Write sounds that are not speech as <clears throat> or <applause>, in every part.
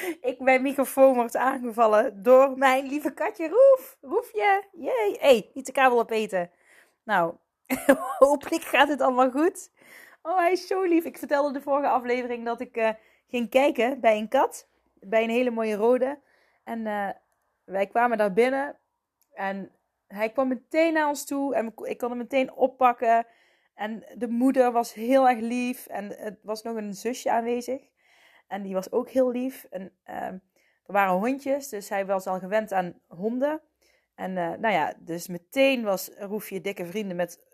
<laughs> ik, mijn microfoon wordt aangevallen door mijn lieve katje Roef. Roefje, jee. hey, niet de kabel opeten. Nou, <laughs> hopelijk gaat het allemaal goed. Oh, hij is zo lief. Ik vertelde de vorige aflevering dat ik uh, ging kijken bij een kat. Bij een hele mooie rode. En uh, wij kwamen daar binnen. En hij kwam meteen naar ons toe. En ik kon hem meteen oppakken. En de moeder was heel erg lief. En het was nog een zusje aanwezig. En die was ook heel lief. En uh, er waren hondjes, dus hij was al gewend aan honden. En uh, nou ja, dus meteen was Roefje dikke vrienden met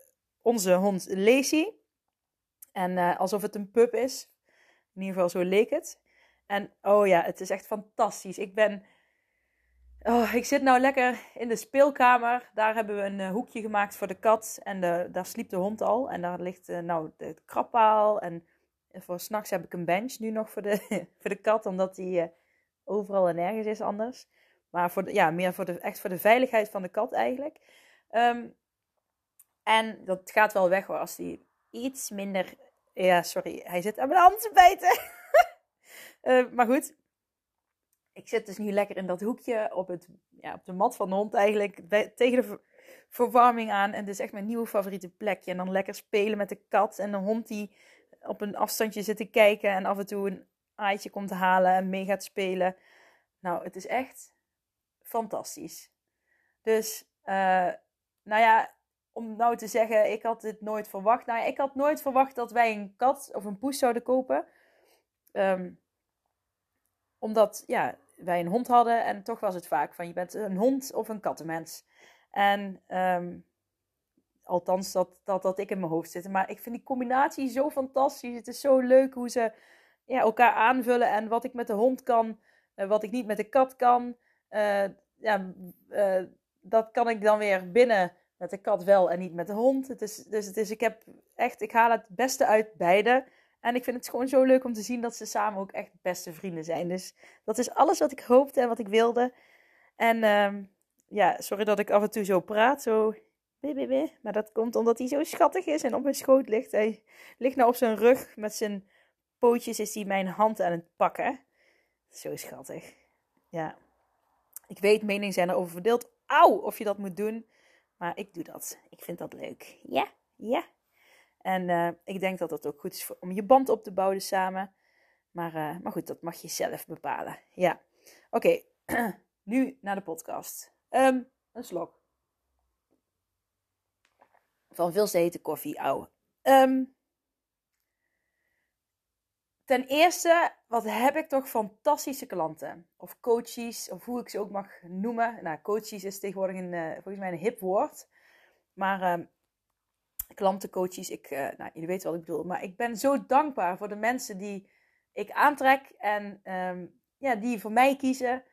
onze hond Lacey. En uh, alsof het een pup is. In ieder geval, zo leek het. En oh ja, het is echt fantastisch. Ik ben. Oh, ik zit nou lekker in de speelkamer. Daar hebben we een uh, hoekje gemaakt voor de kat. En de, daar sliep de hond al. En daar ligt nou de krabpaal en voor s'nachts heb ik een bench nu nog voor de, <laughs> voor de kat, omdat die uh, overal en nergens is anders. Maar voor de, ja, meer voor de, echt voor de veiligheid van de kat eigenlijk. Um, en dat gaat wel weg hoor, als die iets minder... Ja, sorry, hij zit aan mijn hand te bijten. uh, <laughs> maar goed, ik zit dus nu lekker in dat hoekje op, het, ja, op de mat van de hond eigenlijk, bij, tegen de verwarming aan. En het is echt mijn nieuwe favoriete plekje. En dan lekker spelen met de kat en de hond die op een afstandje zitten kijken en af en toe een aaitje komt halen en mee gaat spelen. Nou, het is echt fantastisch. Dus, uh, nou ja, om nou te zeggen, ik had dit nooit verwacht. Nou, ik had nooit verwacht dat wij een kat of een poes zouden kopen. Um, omdat, ja, wij een hond hadden en toch was het vaak van je bent een hond of een kattenmens. En um, Althans, dat, dat dat ik in mijn hoofd zit. Maar ik vind die combinatie zo fantastisch. Het is zo leuk hoe ze ja, elkaar aanvullen. En wat ik met de hond kan, uh, wat ik niet met de kat kan. Uh, ja, uh, dat kan ik dan weer binnen met de kat wel en niet met de hond. Het is, dus het is, ik heb echt, ik haal het beste uit beide. En ik vind het gewoon zo leuk om te zien dat ze samen ook echt beste vrienden zijn. Dus dat is alles wat ik hoopte en wat ik wilde. En uh, ja, sorry dat ik af en toe zo praat. Zo maar dat komt omdat hij zo schattig is en op mijn schoot ligt. Hij ligt nou op zijn rug met zijn pootjes is hij mijn hand aan het pakken. Zo schattig. Ja. Ik weet, meningen zijn erover verdeeld. Auw, of je dat moet doen. Maar ik doe dat. Ik vind dat leuk. Ja, ja. En uh, ik denk dat dat ook goed is voor, om je band op te bouwen samen. Maar, uh, maar goed, dat mag je zelf bepalen. Ja. Oké, <clears throat> nu naar de podcast. Um, een slok van veel te hete koffie, ouwe. Um, ten eerste, wat heb ik toch fantastische klanten. Of coaches, of hoe ik ze ook mag noemen. Nou, coaches is tegenwoordig een, uh, volgens mij een hip woord. Maar um, klantencoaches, ik, uh, nou, jullie weten wat ik bedoel. Maar ik ben zo dankbaar voor de mensen die ik aantrek en um, ja, die voor mij kiezen.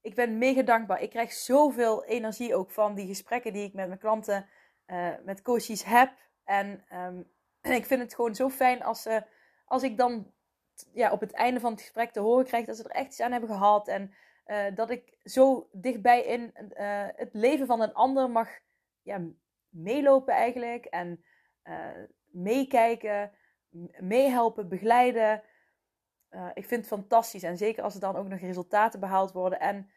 Ik ben mega dankbaar. Ik krijg zoveel energie ook van die gesprekken die ik met mijn klanten uh, met coaches heb. En um, <clears throat> ik vind het gewoon zo fijn als, als ik dan ja, op het einde van het gesprek te horen krijg dat ze er echt iets aan hebben gehad. En uh, dat ik zo dichtbij in het leven van een ander mag ja, meelopen eigenlijk. En meekijken, meehelpen, begeleiden. ik vind het fantastisch. En zeker als er dan ook nog resultaten behaald worden. En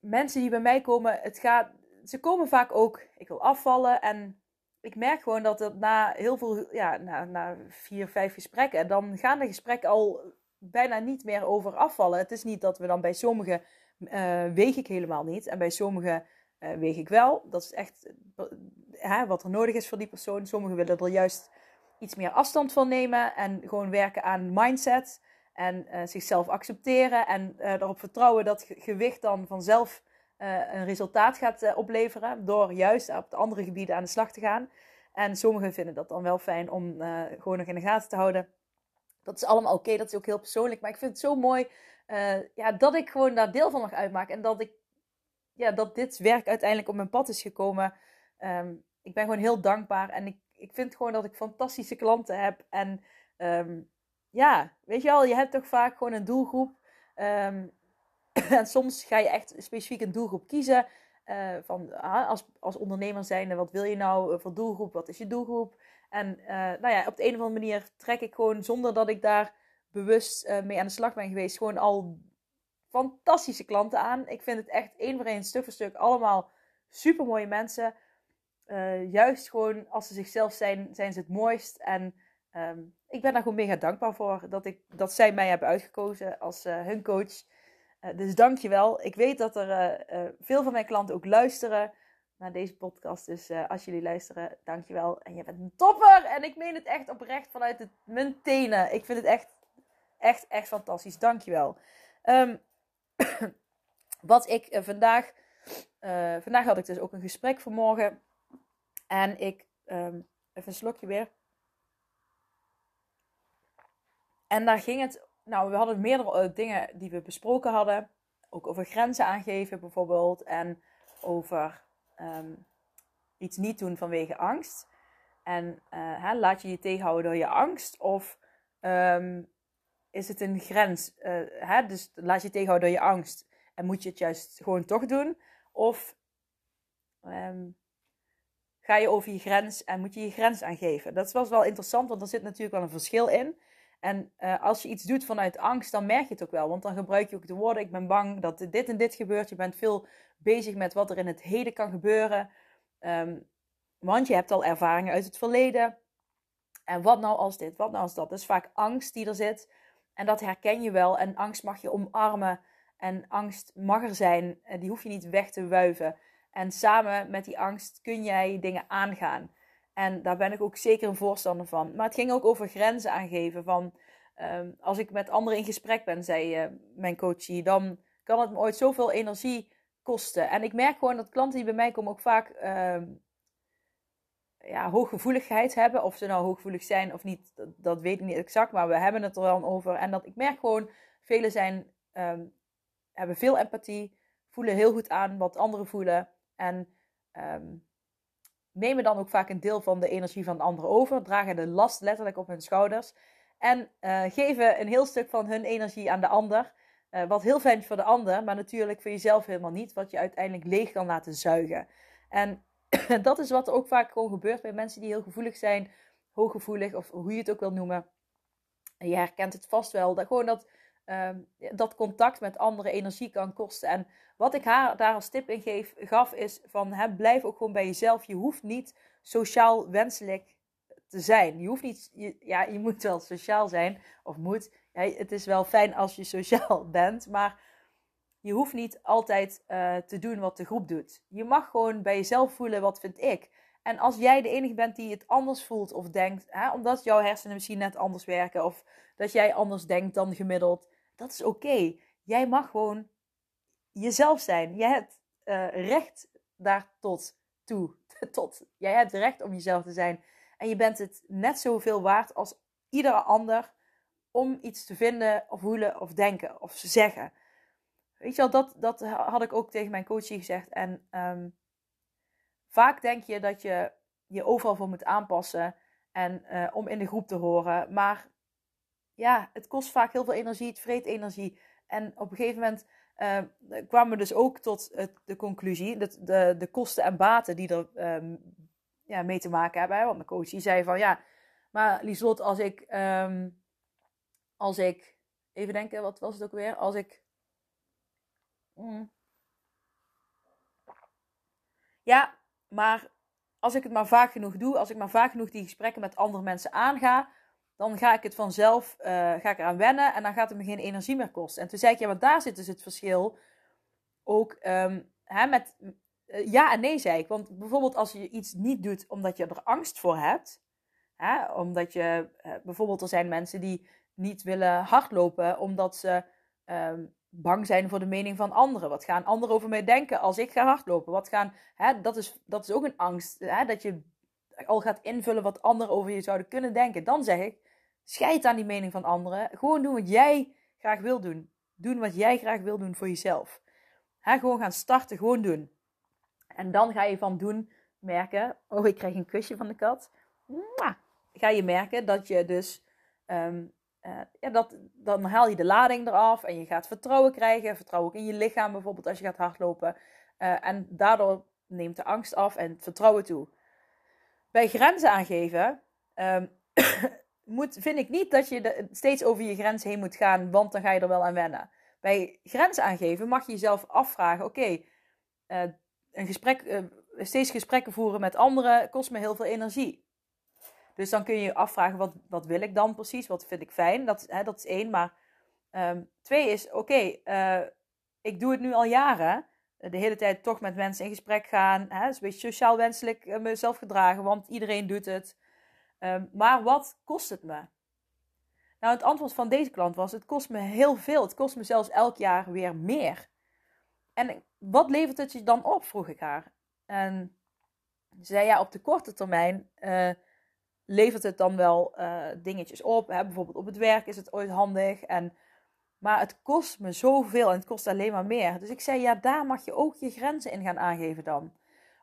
mensen die bij mij komen, het gaat, ze komen vaak ook, ik wil afvallen. En ik merk gewoon dat het na heel veel, ja, na, na vier, vijf gesprekken, dan gaan de gesprekken al bijna niet meer over afvallen. Het is niet dat we dan bij sommigen uh, weeg ik helemaal niet. En bij sommigen uh, weeg ik wel. Dat is echt wat er nodig is voor die persoon. Sommigen willen er juist iets meer afstand van nemen en gewoon werken aan mindset en zichzelf accepteren en erop vertrouwen dat gewicht dan vanzelf een resultaat gaat opleveren. Door juist op de andere gebieden aan de slag te gaan. En sommigen vinden dat dan wel fijn om gewoon nog in de gaten te houden. Dat is allemaal oké, dat is ook heel persoonlijk. Maar ik vind het zo mooi ja, dat ik gewoon daar deel van mag uitmaken. En dat, ik, ja, dat dit werk uiteindelijk op mijn pad is gekomen. Ehm, ik ben gewoon heel dankbaar. En ik, ik vind gewoon dat ik fantastische klanten heb. En um, ja, weet je wel, je hebt toch vaak gewoon een doelgroep. Um, <laughs> en soms ga je echt specifiek een doelgroep kiezen. Uh, van, uh, als, als ondernemer zijnde, wat wil je nou voor doelgroep? Wat is je doelgroep? En uh, nou ja, op de een of andere manier trek ik gewoon, zonder dat ik daar bewust mee aan de slag ben geweest, gewoon al fantastische klanten aan. Ik vind het echt één voor één, stuk voor stuk, allemaal super mooie mensen. Juist gewoon als ze zichzelf zijn, zijn ze het mooist. En um, ik ben daar gewoon mega dankbaar voor dat, ik, dat zij mij hebben uitgekozen als hun coach. Uh, dus dank je wel. Ik weet dat er veel van mijn klanten ook luisteren naar deze podcast. Dus als jullie luisteren, dank je wel. En je bent een topper. En ik meen het echt oprecht vanuit het, mijn tenen. Ik vind het echt, echt, echt fantastisch. Dank je wel. Um, <coughs> wat ik vandaag... vandaag had ik dus ook een gesprek vanmorgen en ik, um, even een slokje weer. En daar ging het, nou, we hadden meerdere uh, dingen die we besproken hadden. Ook over grenzen aangeven bijvoorbeeld. En over um, iets niet doen vanwege angst. En uh, hè, laat je je tegenhouden door je angst? Of um, is het een grens? Uh, hè? Dus laat je tegenhouden door je angst. En moet je het juist gewoon toch doen? Of um, ga je over je grens en moet je je grens aangeven. Dat was wel interessant, want er zit natuurlijk wel een verschil in. En uh, als je iets doet vanuit angst, dan merk je het ook wel. Want dan gebruik je ook de woorden: ik ben bang dat dit en dit gebeurt. Je bent veel bezig met wat er in het heden kan gebeuren. Um, want je hebt al ervaringen uit het verleden. En wat nou als dit, wat nou als dat? Dat is vaak angst die er zit. En dat herken je wel. En angst mag je omarmen. En angst mag er zijn. Die hoef je niet weg te wuiven. En samen met die angst kun jij dingen aangaan. En daar ben ik ook zeker een voorstander van. Maar het ging ook over grenzen aangeven. Van um, als ik met anderen in gesprek ben, zei uh, mijn coachie, dan kan het me ooit zoveel energie kosten. En ik merk gewoon dat klanten die bij mij komen ook vaak uh, ja, hooggevoeligheid hebben. Of ze nou hooggevoelig zijn of niet, dat, weet ik niet exact. Maar we hebben het er wel over. En dat ik merk gewoon, velen zijn, um, hebben veel empathie, voelen heel goed aan wat anderen voelen. En nemen dan ook vaak een deel van de energie van de anderen over, dragen de last letterlijk op hun schouders en uh, geven een heel stuk van hun energie aan de ander. Uh, wat heel fijn is voor de ander, maar natuurlijk voor jezelf helemaal niet, wat je uiteindelijk leeg kan laten zuigen. En <clears throat> dat is wat er ook vaak gewoon gebeurt bij mensen die heel gevoelig zijn, hooggevoelig of hoe je het ook wil noemen. Je herkent het vast wel, dat gewoon dat um, dat contact met anderen energie kan kosten. En wat ik haar daar als tip in geef, gaf is van blijf ook gewoon bij jezelf. Je hoeft niet sociaal wenselijk te zijn. Je hoeft niet, ja, je moet wel sociaal zijn of moet. Het is wel fijn als je sociaal <laughs> bent, maar je hoeft niet altijd uh, te doen wat de groep doet. Je mag gewoon bij jezelf voelen wat vind ik. En als jij de enige bent die het anders voelt of denkt, hè, omdat jouw hersenen misschien net anders werken of dat jij anders denkt dan gemiddeld, dat is oké. Jij mag gewoon jezelf zijn. Jij hebt uh, recht daar tot toe. <laughs> tot. Jij hebt recht om jezelf te zijn. En je bent het net zoveel waard als iedere ander om iets te vinden of voelen of denken of zeggen. Weet je wel, dat, dat had ik ook tegen mijn coachie gezegd. En um, vaak denk je dat je je overal voor moet aanpassen en uh, om in de groep te horen. Maar ja, het kost vaak heel veel energie, het vreet energie. En op een gegeven moment uh, kwamen we dus ook tot de conclusie, dat de, de kosten en baten die er um, ja, mee te maken hebben. Want mijn coach die zei van, ja, maar Lieslot, als ik, um, als ik, even denken, wat was het ook weer? Als ik, mm, ja, maar als ik het maar vaak genoeg doe, als ik maar vaak genoeg die gesprekken met andere mensen aanga, dan ga ik het vanzelf, uh, ga ik eraan wennen en dan gaat het me geen energie meer kosten. En toen zei ik, ja, maar daar zit dus het verschil ook um, hè, met uh, ja en nee, zei ik. Want bijvoorbeeld als je iets niet doet omdat je er angst voor hebt, hè, omdat je, uh, bijvoorbeeld er zijn mensen die niet willen hardlopen omdat ze um, bang zijn voor de mening van anderen. Wat gaan anderen over mij denken als ik ga hardlopen? Wat gaan, hè, dat, is, dat is ook een angst. Hè, dat je al gaat invullen wat anderen over je zouden kunnen denken. Dan zeg ik, scheid aan die mening van anderen. Gewoon doen wat jij graag wil doen. Doen wat jij graag wil doen voor jezelf. Hè, gewoon gaan starten, gewoon doen. En dan ga je van doen merken. Oh, ik krijg een kusje van de kat. Ga je merken dat je dus. ehm, eh, ja, dat, dan haal je de lading eraf en je gaat vertrouwen krijgen. Vertrouwen ook in je lichaam, bijvoorbeeld als je gaat hardlopen. Eh, en daardoor neemt de angst af en vertrouwen toe. Bij grenzen aangeven ehm, <coughs> moet, vind ik niet dat je steeds over je grens heen moet gaan, want dan ga je er wel aan wennen. Bij grenzen aangeven mag je jezelf afvragen: oké, eh, een gesprek, steeds gesprekken voeren met anderen kost me heel veel energie. Dus dan kun je je afvragen: wat, wat wil ik dan precies? Wat vind ik fijn? Dat, hè, dat is één. Maar ehm, twee is: oké, eh, ik doe het nu al jaren. De hele tijd toch met mensen in gesprek gaan. Hè, is een beetje sociaal wenselijk eh, mezelf gedragen, want iedereen doet het. Ehm, maar wat kost het me? Nou, het antwoord van deze klant was: het kost me heel veel. Het kost me zelfs elk jaar weer meer. En wat levert het je dan op? vroeg ik haar. En ze zei ja, op de korte termijn eh, levert het dan wel eh, dingetjes op. Hè? Bijvoorbeeld op het werk is het ooit handig. En, maar het kost me zoveel en het kost alleen maar meer. Dus ik zei ja, daar mag je ook je grenzen in gaan aangeven dan.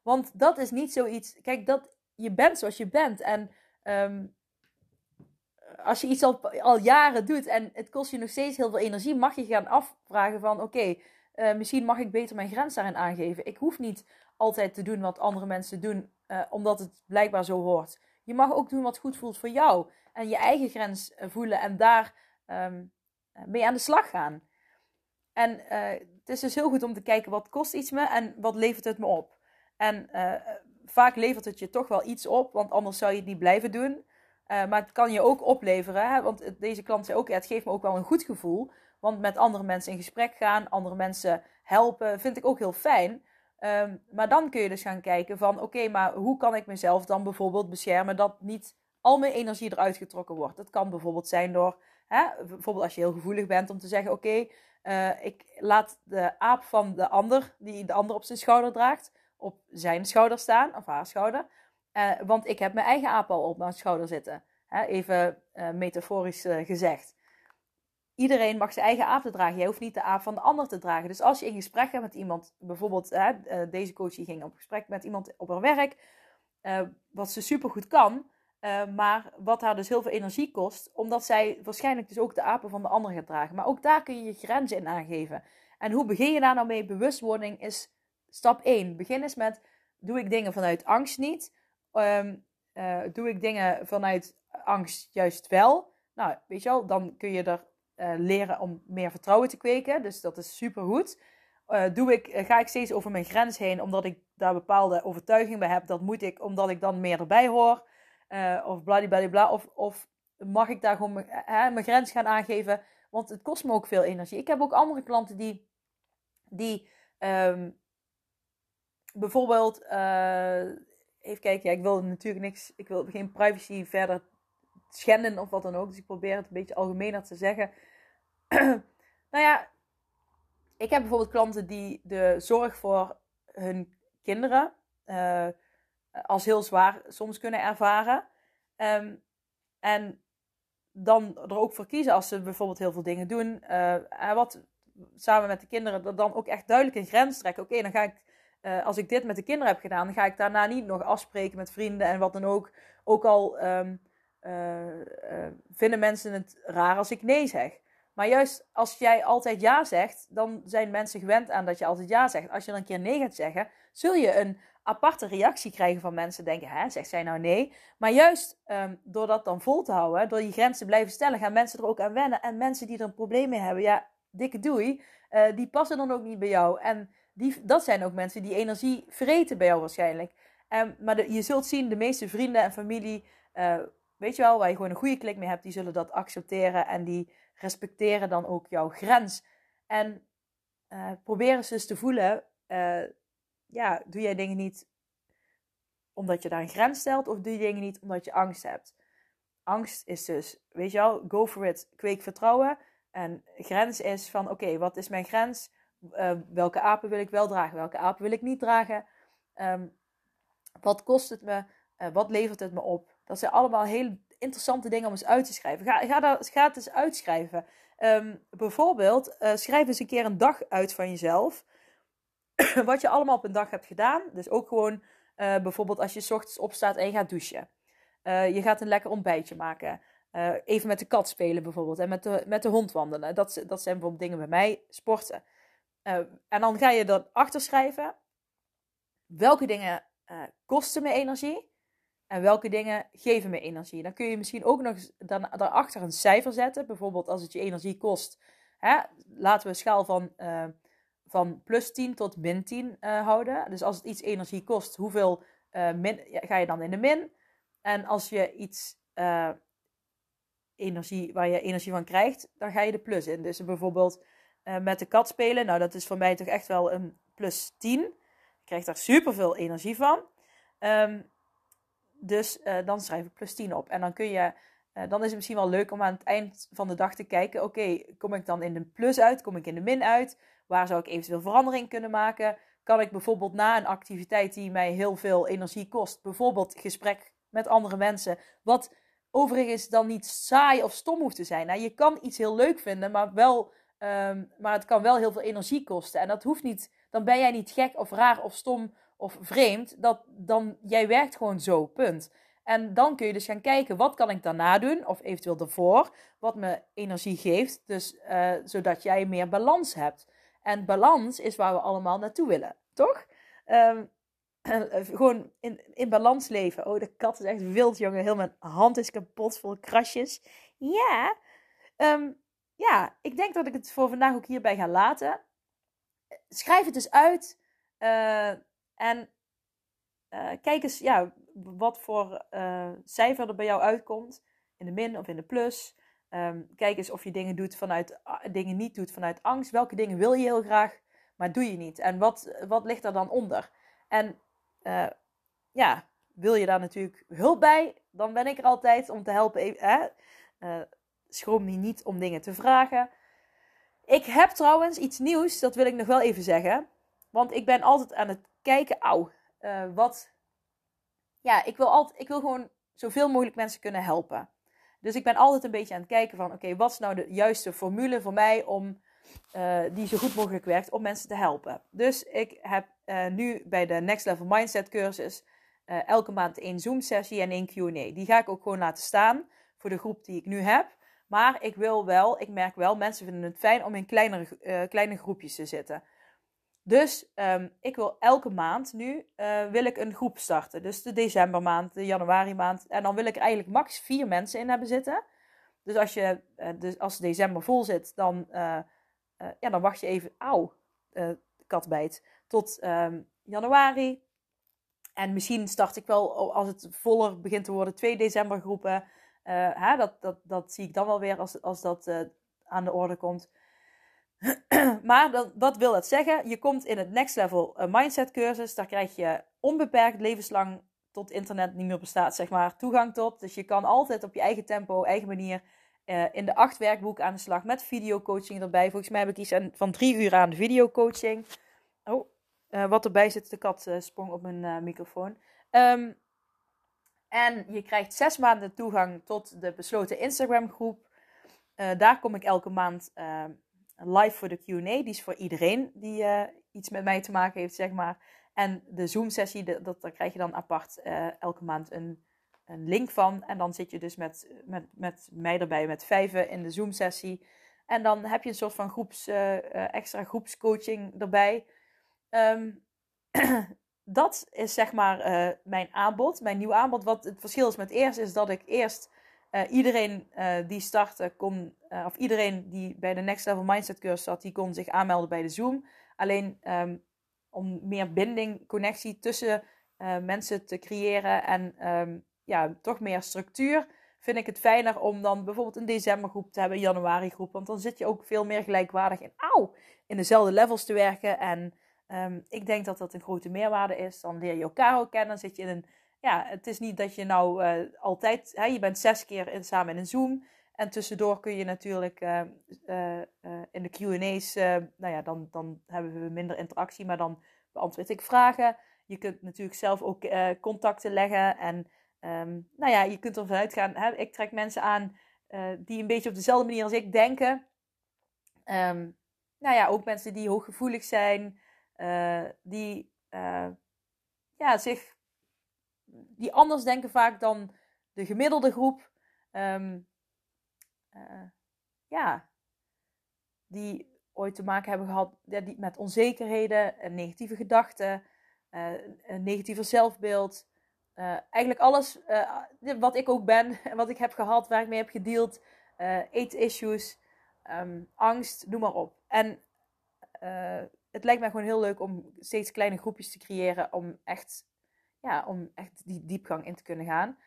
Want dat is niet zoiets. Kijk, dat, je bent zoals je bent. En ehm, als je iets al, jaren doet en het kost je nog steeds heel veel energie, mag je gaan afvragen van oké, eh, misschien mag ik beter mijn grens daarin aangeven. Ik hoef niet altijd te doen wat andere mensen doen, eh, omdat het blijkbaar zo hoort. Je mag ook doen wat goed voelt voor jou. En je eigen grens eh, voelen en daar ehm, mee aan de slag gaan. En eh, het is dus heel goed om te kijken wat kost iets me en wat levert het me op. En vaak levert het je toch wel iets op, want anders zou je het niet blijven doen. Maar het kan je ook opleveren, hè? want deze klant zei ook, ja, het geeft me ook wel een goed gevoel. Want met andere mensen in gesprek gaan, andere mensen helpen, vind ik ook heel fijn. Um, maar dan kun je dus gaan kijken van, oké, maar hoe kan ik mezelf dan bijvoorbeeld beschermen dat niet al mijn energie eruit getrokken wordt. Dat kan bijvoorbeeld zijn door, hè, bijvoorbeeld als je heel gevoelig bent om te zeggen, oké, uh, ik laat de aap van de ander, die de ander op zijn schouder draagt, op zijn schouder staan, of haar schouder. Uh, want ik heb mijn eigen aap al op mijn schouder zitten. Hè, even uh, metaforisch gezegd. Iedereen mag zijn eigen aap te dragen. Jij hoeft niet de aap van de ander te dragen. Dus als je in gesprek gaat met iemand, bijvoorbeeld deze coach die ging op gesprek met iemand op haar werk, wat ze supergoed kan, maar wat haar dus heel veel energie kost, omdat zij waarschijnlijk dus ook de apen van de ander gaat dragen. Maar ook daar kun je je grenzen in aangeven. En hoe begin je daar nou mee? Bewustwording is stap 1. Begin eens met, doe ik dingen vanuit angst niet? Uh, doe ik dingen vanuit angst juist wel? Nou, weet je wel, dan kun je er uh, leren om meer vertrouwen te kweken. Dus dat is super goed. Uh, doe ik, ga ik steeds over mijn grens heen omdat ik daar bepaalde overtuiging bij heb? Dat moet ik omdat ik dan meer erbij hoor. of bladibladibla. Of, of mag ik daar gewoon mijn grens gaan aangeven? Want het kost me ook veel energie. Ik heb ook andere klanten die, die um, bijvoorbeeld even kijken, ja, ik wil natuurlijk niks, ik wil geen privacy verder schenden of wat dan ook. Dus ik probeer het een beetje algemener te zeggen. <clears throat> nou ja, ik heb bijvoorbeeld klanten die de zorg voor hun kinderen uh, als heel zwaar soms kunnen ervaren. Um, en dan er ook voor kiezen als ze bijvoorbeeld heel veel dingen doen. Uh, wat samen met de kinderen dan ook echt duidelijk een grens trekken. Oké, dan ga ik uh, als ik dit met de kinderen heb gedaan, dan ga ik daarna niet nog afspreken met vrienden en wat dan ook. Ook al um, uh, uh, vinden mensen het raar als ik nee zeg. Maar juist als jij altijd ja zegt, dan zijn mensen gewend aan dat je altijd ja zegt. Als je dan een keer nee gaat zeggen, zul je een aparte reactie krijgen van mensen. Denken, hè, zegt zij nou nee? Maar juist um, door dat dan vol te houden, door die grenzen blijven stellen, gaan mensen er ook aan wennen. En mensen die er een probleem mee hebben, ja, dikke doei, uh, die passen dan ook niet bij jou. En die, dat zijn ook mensen die energie vreten bij jou waarschijnlijk. Um, maar je zult zien, de meeste vrienden en familie, weet je wel, waar je gewoon een goede klik mee hebt, die zullen dat accepteren en die respecteren dan ook jouw grens. En uh, probeer eens dus te voelen, uh, ja, doe jij dingen niet omdat je daar een grens stelt of doe je dingen niet omdat je angst hebt? Angst is dus, weet je wel, go for it, kweek vertrouwen. En grens is van, oké, wat is mijn grens? Uh, welke apen wil ik wel dragen? Welke apen wil ik niet dragen? Um, wat kost het me? Wat levert het me op? Dat zijn allemaal hele interessante dingen om eens uit te schrijven. Ga, ga, ga het eens uitschrijven. Um, bijvoorbeeld, uh, schrijf eens een keer een dag uit van jezelf. <clears throat> wat je allemaal op een dag hebt gedaan. Dus ook gewoon bijvoorbeeld als je s ochtends opstaat en je gaat douchen. je gaat een lekker ontbijtje maken. Even met de kat spelen bijvoorbeeld. En met de, met de hond wandelen. Dat, dat zijn bijvoorbeeld dingen bij mij. Sporten. En dan ga je dan achterschrijven. Welke dingen kosten me energie? En welke dingen geven me energie? Dan kun je misschien ook nog dan, daarachter een cijfer zetten. Bijvoorbeeld als het je energie kost. Hè, laten we een schaal van, van plus 10 tot min 10 houden. Dus als het iets energie kost, hoeveel min, ja, ga je dan in de min? En als je iets energie, waar je energie van krijgt, dan ga je de plus in. Dus bijvoorbeeld met de kat spelen, nou dat is voor mij toch echt wel een plus 10. Ik krijg daar super veel energie van. Um, dus uh, dan schrijf ik plus 10 op. En dan kun je, uh, dan is het misschien wel leuk om aan het eind van de dag te kijken, oké, kom ik dan in de plus uit, kom ik in de min uit? Waar zou ik eventueel verandering kunnen maken? Kan ik bijvoorbeeld na een activiteit die mij heel veel energie kost, bijvoorbeeld gesprek met andere mensen, wat overigens dan niet saai of stom hoeft te zijn. Nou, je kan iets heel leuk vinden, maar, wel, um, maar het kan wel heel veel energie kosten. En dat hoeft niet, dan ben jij niet gek of raar of stom of vreemd. Dat, dan, jij werkt gewoon zo, punt. En dan kun je dus gaan kijken, wat kan ik daarna doen? Of eventueel ervoor, wat me energie geeft. Dus, uh, zodat jij meer balans hebt. En balans is waar we allemaal naartoe willen, toch? Um, Eh, gewoon in, in balans leven. Oh, de kat is echt wild, jongen. Heel mijn hand is kapot, vol krasjes. Ja. Um, ja, ik denk dat ik het voor vandaag ook hierbij ga laten. Schrijf het dus uit. Uh, en uh, kijk eens ja, wat voor uh, cijfer er bij jou uitkomt. In de min of in de plus. Um, kijk eens of je dingen, doet vanuit, dingen niet doet vanuit angst. Welke dingen wil je heel graag, maar doe je niet. En wat, wat ligt er dan onder? En uh, ja, wil je daar natuurlijk hulp bij, dan ben ik er altijd om te helpen. Uh, schroom niet om dingen te vragen. Ik heb trouwens iets nieuws, dat wil ik nog wel even zeggen. Want ik ben altijd aan het kijken, auw, uh, wat... Ja, ik wil, altijd, ik wil gewoon zoveel mogelijk mensen kunnen helpen. Dus ik ben altijd een beetje aan het kijken van, oké, wat is nou de juiste formule voor mij om uh, die zo goed mogelijk werkt om mensen te helpen. Dus ik heb uh, nu bij de Next Level Mindset cursus elke maand één Zoom sessie en één Q&A. Die ga ik ook gewoon laten staan voor de groep die ik nu heb. Maar ik wil wel, ik merk wel, mensen vinden het fijn om in kleinere, kleine groepjes te zitten. Dus um, ik wil elke maand nu wil ik een groep starten. Dus de decembermaand, de januari maand. En dan wil ik er eigenlijk max vier mensen in hebben zitten. Dus als, je, dus als december vol zit, dan uh, ja, dan wacht je even, auw, katbijt, tot um, januari. En misschien start ik wel, als het voller begint te worden, 2 december groepen. Hè, dat, dat, dat zie ik dan wel weer als, als dat aan de orde komt. <clears throat> maar dan, wat wil dat zeggen? Je komt in het Next Level Mindset cursus. Daar krijg je onbeperkt levenslang tot internet niet meer bestaat, zeg maar, toegang tot. Dus je kan altijd op je eigen tempo, eigen manier uh, in de acht werkboeken aan de slag met videocoaching erbij. Volgens mij heb ik iets van drie uur aan de videocoaching. Oh, uh, wat erbij zit, de kat sprong op mijn microfoon. Um, en je krijgt zes maanden toegang tot de besloten Instagram groep. daar kom ik elke maand live voor de Q&A. Die is voor iedereen die iets met mij te maken heeft, zeg maar. En de Zoom sessie, dat, daar krijg je dan apart elke maand een een link van. En dan zit je dus met, met, met mij erbij, met vijven in de Zoom-sessie. En dan heb je een soort van groeps, uh, extra groepscoaching erbij. Um, <clears throat> dat is zeg maar mijn aanbod, mijn nieuw aanbod. Wat het verschil is met eerst, is dat ik eerst iedereen die startte kon, of iedereen die bij de Next Level Mindset cursus zat, die kon zich aanmelden bij de Zoom. Alleen um, om meer binding, connectie tussen mensen te creëren en um, ja, toch meer structuur. Vind ik het fijner om dan bijvoorbeeld een decembergroep te hebben, een januari groep. Want dan zit je ook veel meer gelijkwaardig in, auw, in dezelfde levels te werken. En um, ik denk dat dat een grote meerwaarde is. Dan leer je elkaar ook kennen. Dan zit je in een, ja, het is niet dat je nou uh, altijd, hè, je bent zes keer in, samen in een Zoom. En tussendoor kun je natuurlijk uh, uh, in de QA's, nou ja, dan, dan hebben we minder interactie, maar dan beantwoord ik vragen. Je kunt natuurlijk zelf ook contacten leggen. En um, nou ja, je kunt ervan uitgaan, hè, ik trek mensen aan die een beetje op dezelfde manier als ik denken. Um, nou ja, ook mensen die hooggevoelig zijn, die ja, zich, die anders denken vaak dan de gemiddelde groep. Um, uh, ja, die ooit te maken hebben gehad die, met onzekerheden, en negatieve gedachten, uh, een zelfbeeld. Uh, eigenlijk alles wat ik ook ben <laughs> en wat ik heb gehad, waar ik mee heb gedeeld. eet-issues, um, angst, noem maar op. En het lijkt mij gewoon heel leuk om steeds kleine groepjes te creëren om echt, ja, om echt die diepgang in te kunnen gaan.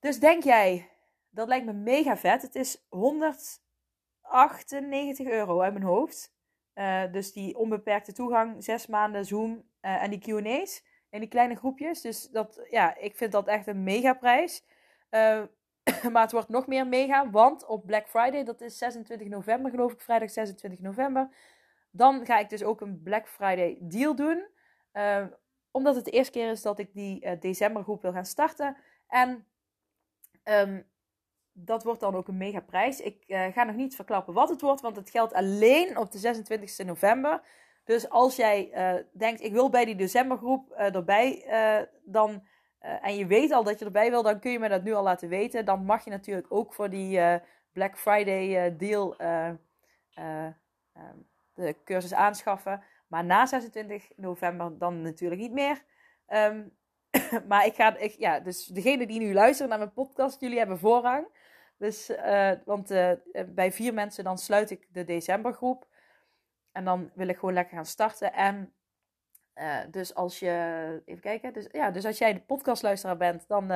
Dus denk jij, dat lijkt me mega vet. Het is 198 euro uit mijn hoofd. Uh, dus die onbeperkte toegang, zes maanden Zoom uh, en die Q&A's en die kleine groepjes. Dus dat, ja, ik vind dat echt een mega prijs. Uh, <coughs> maar het wordt nog meer mega, want op Black Friday, dat is 26 november geloof ik, vrijdag 26 november. Dan ga ik dus ook een Black Friday deal doen. Omdat het de eerste keer is dat ik die decembergroep wil gaan starten. En um, dat wordt dan ook een mega prijs. Ik uh, ga nog niet verklappen wat het wordt, want het geldt alleen op de 26 november. Dus als jij uh, denkt, ik wil bij die decembergroep erbij, dan, en je weet al dat je erbij wil, dan kun je me dat nu al laten weten. Dan mag je natuurlijk ook voor die Black Friday deal de cursus aanschaffen. Maar na 26 november dan natuurlijk niet meer. Um, <coughs> maar ik ga, ik, ja, dus degene die nu luisteren naar mijn podcast, jullie hebben voorrang. Dus, uh, want uh, bij vier mensen dan sluit ik de decembergroep. En dan wil ik gewoon lekker gaan starten. En dus als je, even kijken, dus, ja, dus als jij de podcastluisteraar bent, dan,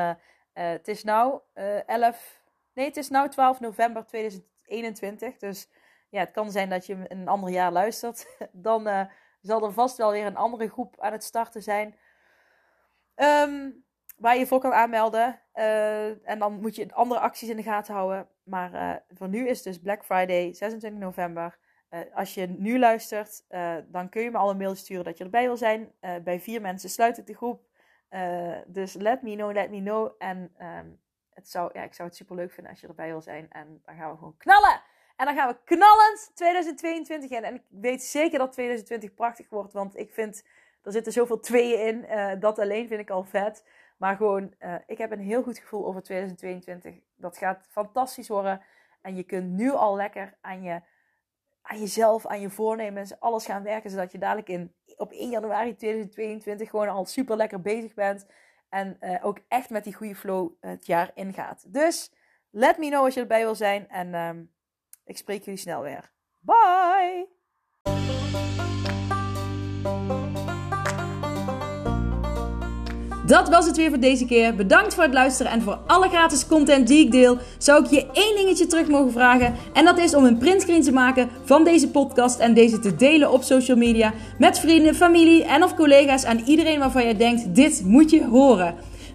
het is nou 11, nee, het is nou 12 november 2021. Dus ja, het kan zijn dat je een ander jaar luistert. <laughs> dan zal er vast wel weer een andere groep aan het starten zijn. Um, waar je voor kan aanmelden. Uh, en dan moet je andere acties in de gaten houden. Maar uh, voor nu is dus Black Friday, 26 november. Als je nu luistert, dan kun je me al een mail sturen dat je erbij wil zijn. bij vier mensen sluit ik de groep. dus let me know, let me know. En um, het zou, ja, ik zou het super leuk vinden als je erbij wil zijn. En dan gaan we gewoon knallen! En dan gaan we knallend 2022 in. En ik weet zeker dat 2020 prachtig wordt. Want ik vind, er zitten zoveel tweeën in. dat alleen vind ik al vet. Maar gewoon, uh, ik heb een heel goed gevoel over 2022. Dat gaat fantastisch worden. En je kunt nu al lekker aan, je, aan jezelf, aan je voornemens, alles gaan werken. Zodat je dadelijk in, op 1 januari 2022 gewoon al super lekker bezig bent. En uh, ook echt met die goede flow het jaar ingaat. Dus let me know als je erbij wil zijn. En um, ik spreek jullie snel weer. Bye! Dat was het weer voor deze keer. Bedankt voor het luisteren en voor alle gratis content die ik deel. Zou ik je één dingetje terug mogen vragen? En dat is om een printscreen te maken van deze podcast en deze te delen op social media met vrienden, familie en of collega's en iedereen waarvan je denkt: dit moet je horen.